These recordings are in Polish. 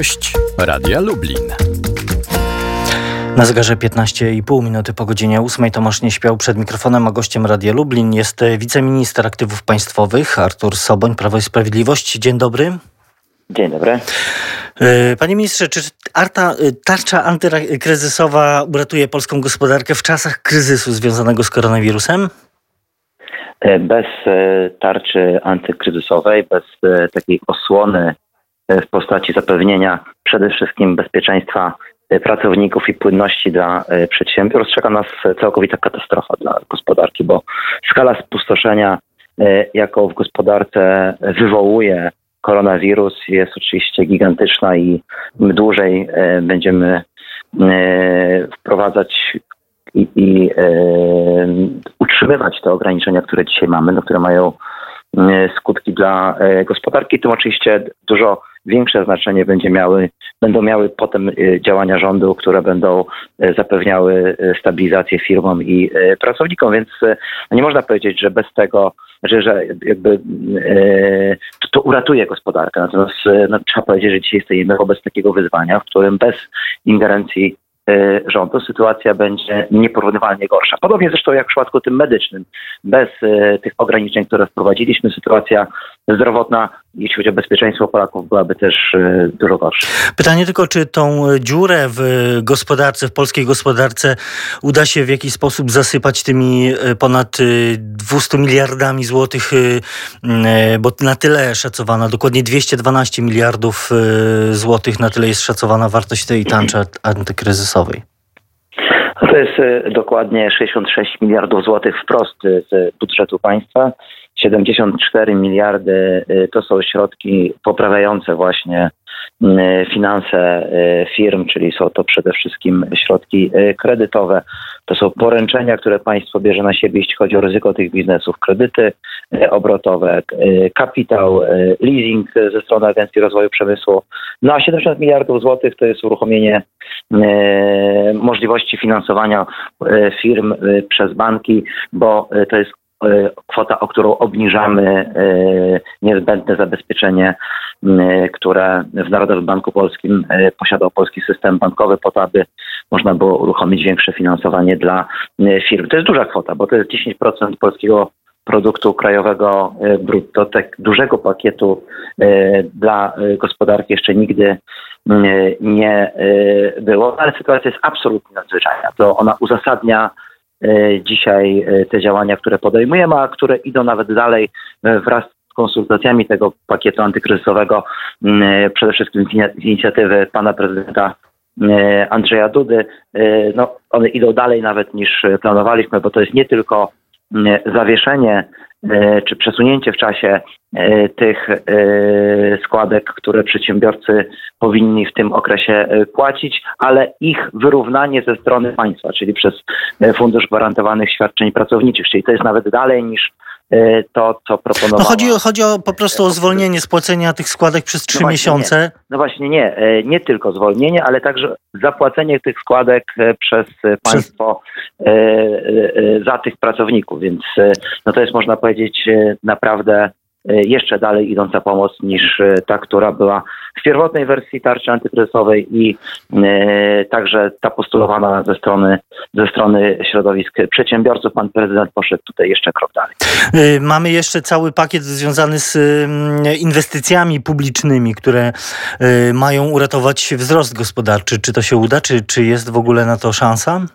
Gość Radia Lublin. Na zegarze 15,5 minuty po godzinie 8 Tomasz nie śpiał przed mikrofonem, a gościem Radia Lublin jest wiceminister aktywów państwowych Artur Soboń, Prawo i Sprawiedliwość. Dzień dobry. Dzień dobry. E, panie ministrze, czy Arta, y, tarcza antykryzysowa uratuje polską gospodarkę w czasach kryzysu związanego z koronawirusem? E, bez e, tarczy antykryzysowej, bez takiej osłony w postaci zapewnienia przede wszystkim bezpieczeństwa pracowników i płynności dla przedsiębiorstw. Czeka nas całkowita katastrofa dla gospodarki, bo skala spustoszenia, jaką w gospodarce wywołuje koronawirus jest oczywiście gigantyczna i im dłużej e, będziemy e, wprowadzać i, i e, utrzymywać te ograniczenia, które dzisiaj mamy, no, które mają skutki dla gospodarki, tym oczywiście dużo większe znaczenie będzie miały, będą miały potem działania rządu, które będą zapewniały stabilizację firmom i pracownikom, więc nie można powiedzieć, że bez tego że, że jakby e, to, uratuje gospodarkę. Natomiast e, no, trzeba powiedzieć, że dzisiaj stoimy wobec takiego wyzwania, w którym bez ingerencji e, rządu sytuacja będzie nieporównywalnie gorsza. Podobnie zresztą jak w przypadku tym medycznym. Bez tych ograniczeń, które wprowadziliśmy, sytuacja zdrowotna jeśli chodzi o bezpieczeństwo Polaków, byłaby też e, dużo gorsza. Pytanie tylko, czy tą dziurę w gospodarce, w polskiej gospodarce uda się w jakiś sposób zasypać tymi e, ponad 200 e, miliardami złotych, bo na tyle szacowana, dokładnie 212 miliardów złotych, na tyle jest szacowana wartość tej tarczy antykryzysowej. To jest dokładnie 66 miliardów złotych wprost z budżetu państwa. 74 miliardy y, to są środki poprawiające właśnie finanse firm, czyli są to przede wszystkim środki kredytowe. To są poręczenia, które państwo bierze na siebie, jeśli chodzi o ryzyko tych biznesów, kredyty obrotowe, kapitał, leasing ze strony Agencji Rozwoju Przemysłu. No a 70 miliardów złotych to jest uruchomienie możliwości finansowania firm przez banki, bo to jest E, kwota, o którą obniżamy e, niezbędne zabezpieczenie, które w Narodowym Banku Polskim e, posiadał polski system bankowy po to, aby można było uruchomić większe finansowanie dla firm. To jest duża kwota, bo to jest 10% polskiego produktu krajowego brutto. Tak dużego pakietu dla gospodarki jeszcze nigdy nie było, ale sytuacja jest absolutnie nadzwyczajna. To ona uzasadnia E, dzisiaj e, te działania, które podejmujemy, a które idą nawet dalej e, wraz z konsultacjami tego pakietu antykryzysowego, przede wszystkim z inicjatywy pana prezydenta Andrzeja Dudy. No, one idą dalej nawet niż planowaliśmy, bo to jest nie tylko zawieszenie E, czy przesunięcie w czasie e, tych e, składek, które przedsiębiorcy powinni w tym okresie płacić, ale ich wyrównanie ze strony państwa, czyli przez Fundusz Gwarantowanych Świadczeń Pracowniczych, czyli to jest nawet dalej niż to, co proponowano. No chodzi, chodzi o, po prostu o zwolnienie spłacenia tych składek przez trzy no miesiące. Nie. No właśnie nie. Nie tylko zwolnienie, ale także zapłacenie tych składek przez państwo przez... za tych pracowników, więc no to jest można powiedzieć e, naprawdę e, jeszcze dalej idąca pomoc niż e, ta, która była w pierwotnej wersji tarczy antykryzysowej i także ta postulowana ze strony, ze strony środowisk przedsiębiorców. Pan prezydent poszedł tutaj jeszcze krok dalej. Mamy jeszcze cały pakiet związany z inwestycjami publicznymi, które mają uratować wzrost gospodarczy. Czy to się uda? Czy, czy jest w ogóle na to szansa?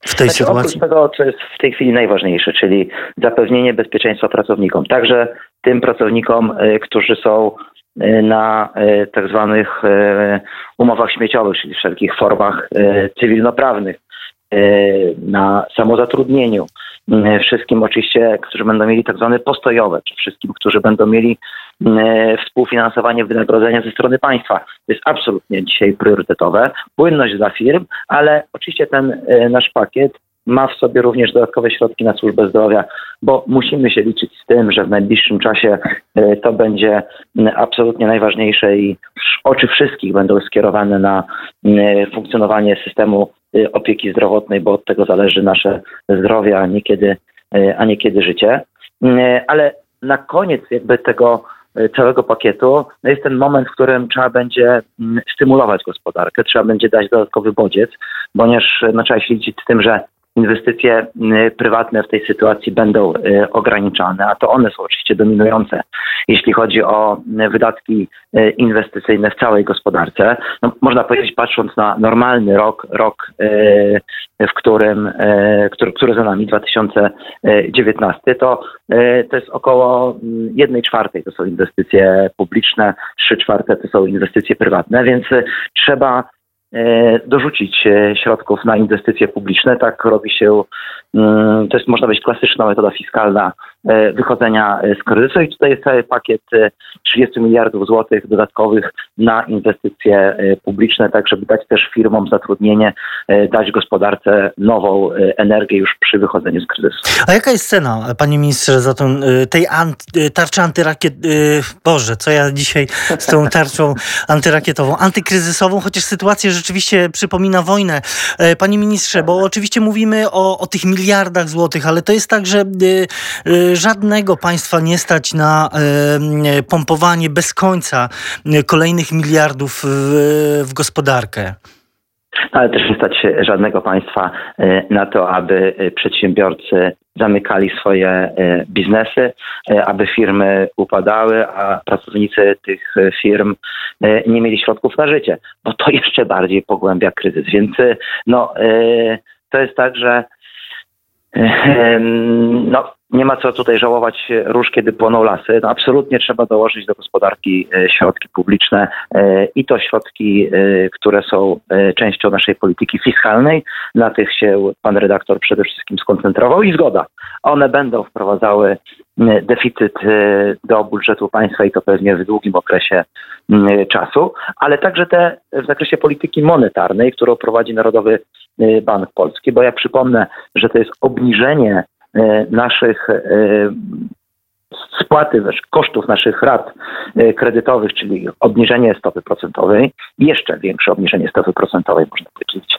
W tej znaczy, sytuacji? Oprócz tego, co jest w tej chwili najważniejsze, czyli zapewnienie bezpieczeństwa pracownikom, także tym pracownikom, y, którzy są y, na y, tak zwanych umowach śmieciowych, czyli wszelkich formach cywilnoprawnych, na samozatrudnieniu, wszystkim oczywiście, którzy będą mieli tak zwane postojowe, czy wszystkim, którzy będą mieli współfinansowanie wynagrodzenia ze strony państwa. To jest absolutnie dzisiaj priorytetowe. Płynność dla firm, ale oczywiście ten nasz pakiet ma w sobie również dodatkowe środki na służbę zdrowia, bo musimy się liczyć z tym, że w najbliższym czasie to będzie absolutnie najważniejsze i oczy wszystkich będą skierowane na funkcjonowanie systemu opieki zdrowotnej, bo od tego zależy nasze zdrowie, a niekiedy, y, a niekiedy życie. Y, ale na koniec jakby tego całego pakietu, no jest ten moment, w którym trzeba będzie mm, stymulować gospodarkę, trzeba będzie dać dodatkowy bodziec, ponieważ no, trzeba się liczyć z tym, że inwestycje y, prywatne w tej sytuacji będą y, ograniczane, a to one są oczywiście dominujące, jeśli chodzi o y, wydatki inwestycyjne w całej gospodarce. No, można powiedzieć, patrząc na normalny rok, rok, w którym, który, który za nami, 2019, to, to jest około mm, jednej czwartej to są inwestycje publiczne, trzy czwarte to są inwestycje prywatne, więc trzeba dorzucić e, środków na inwestycje publiczne. Tak robi się, mm, to jest można być klasyczna metoda fiskalna E, wychodzenia e, z kryzysu i tutaj jest cały pakiet 30 e, miliardów złotych dodatkowych na inwestycje publiczne, tak żeby dać też firmom zatrudnienie, dać gospodarce nową energię już przy wychodzeniu z kryzysu. A jaka jest cena, panie ministrze, za tą, tej anty, tarczy antyrakiet... Boże, co ja dzisiaj z tą tarczą antyrakietową, antykryzysową, chociaż sytuacja rzeczywiście przypomina wojnę. Panie ministrze, bo oczywiście mówimy o, o tych miliardach złotych, ale to jest tak, że żadnego państwa nie stać na pompowanie bez końca kolejnych miliardów w, gospodarkę. Ale też nie stać żadnego państwa e, na to, aby e, przedsiębiorcy zamykali swoje e, biznesy, aby firmy upadały, a pracownicy tych firm nie mieli środków na życie, bo to jeszcze bardziej pogłębia kryzys. Więc no, to jest tak, że no, nie ma co tutaj żałować róż, kiedy płoną lasy. No, absolutnie trzeba dołożyć do gospodarki e, środki publiczne e, i to środki, e, które są częścią naszej polityki fiskalnej. Na tych się pan redaktor przede wszystkim skoncentrował i zgoda. One będą wprowadzały deficyt do budżetu państwa i to pewnie w długim okresie czasu, ale także te w zakresie polityki monetarnej, którą prowadzi Narodowy Bank Polski, bo ja przypomnę, że to jest obniżenie E, naszych e, spłaty kosztów naszych rat kredytowych, czyli obniżenie stopy procentowej, jeszcze większe obniżenie stopy procentowej, można powiedzieć,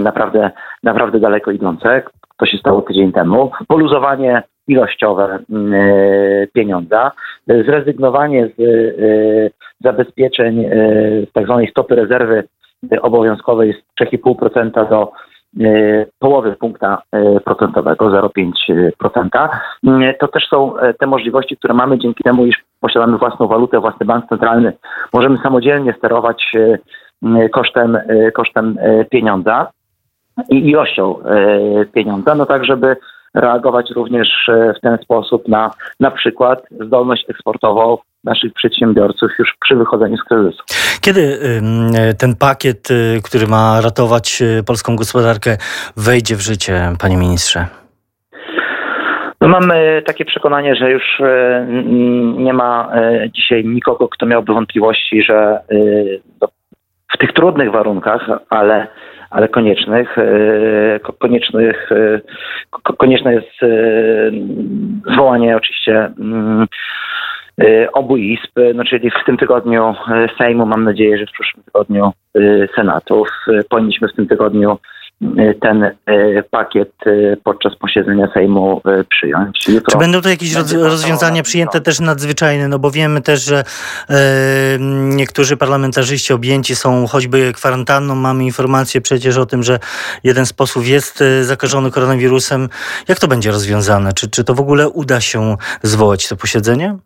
naprawdę, naprawdę daleko idące. To się stało tydzień temu. Poluzowanie ilościowe pieniądza, zrezygnowanie z zabezpieczeń z tak zwanej stopy rezerwy obowiązkowej z 3,5% do E, połowy punkta e, procentowego, 0,5%. E, to też są te możliwości, które mamy dzięki temu, iż posiadamy własną walutę, własny bank centralny. Możemy samodzielnie sterować kosztem, kosztem pieniądza i ilością pieniądza, no tak, żeby reagować również w ten sposób na na przykład zdolność eksportową naszych przedsiębiorców już przy wychodzeniu z kryzysu. Kiedy ten pakiet, y, który ma ratować y, polską gospodarkę, wejdzie w życie, panie ministrze? No mamy takie przekonanie, że już y, nie ma dzisiaj nikogo, kto miałby wątpliwości, że w tych trudnych warunkach, ale, ale koniecznych, koniecznych, konieczne jest zwołanie oczywiście mm, obu izb, no czyli w tym tygodniu Sejmu, mam nadzieję, że w przyszłym tygodniu Senatu. Powinniśmy w tym tygodniu ten pakiet podczas posiedzenia Sejmu przyjąć. Jutro Czy będą to jakieś rozwiązania przyjęte też nadzwyczajne? No bo wiemy też, że niektórzy parlamentarzyści objęci są choćby kwarantanną. Mamy informację przecież o tym, że jeden z posłów jest zakażony koronawirusem. Jak to będzie rozwiązane? Czy, czy to w ogóle uda się zwołać to posiedzenie?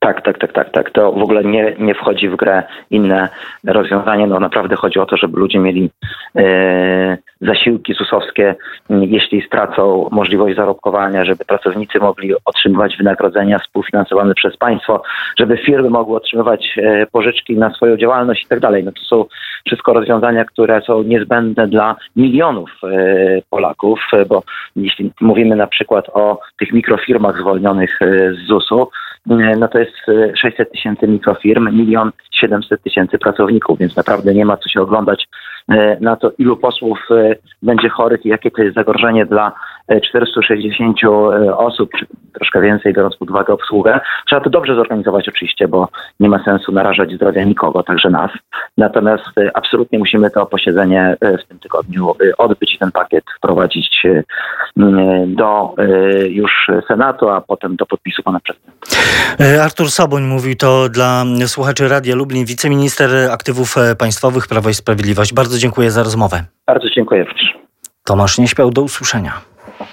Tak, tak, tak, tak, tak. To w ogóle nie, nie wchodzi w grę inne rozwiązanie. No naprawdę chodzi o to, żeby ludzie mieli e, zasiłki ZUS-owskie, jeśli stracą możliwość zarobkowania, żeby pracownicy mogli otrzymywać wynagrodzenia współfinansowane przez państwo, żeby firmy mogły otrzymywać e, pożyczki na swoją działalność i tak dalej. No to są wszystko rozwiązania, które są niezbędne dla milionów e, Polaków, bo jeśli mówimy na przykład o tych mikrofirmach zwolnionych e, z ZUS-u, no to jest 600 tysięcy mikrofirm, milion 700 tysięcy pracowników, więc naprawdę nie ma co się oglądać e, na to, ilu posłów e, będzie chorych i jakie to jest zagrożenie dla 460 e, osób, troszkę więcej, biorąc pod uwagę obsługę. Trzeba to dobrze zorganizować oczywiście, bo nie ma sensu narażać zdrowia nikogo, także nas. Natomiast absolutnie musimy to posiedzenie w tym tygodniu odbyć i ten pakiet wprowadzić do już Senatu, a potem do podpisu pana prezydenta. Artur Soboń mówił to dla słuchaczy Radia Lublin, wiceminister aktywów państwowych Prawo i Sprawiedliwość. Bardzo dziękuję za rozmowę. Bardzo dziękuję również. Tomasz nie śpiał, do usłyszenia.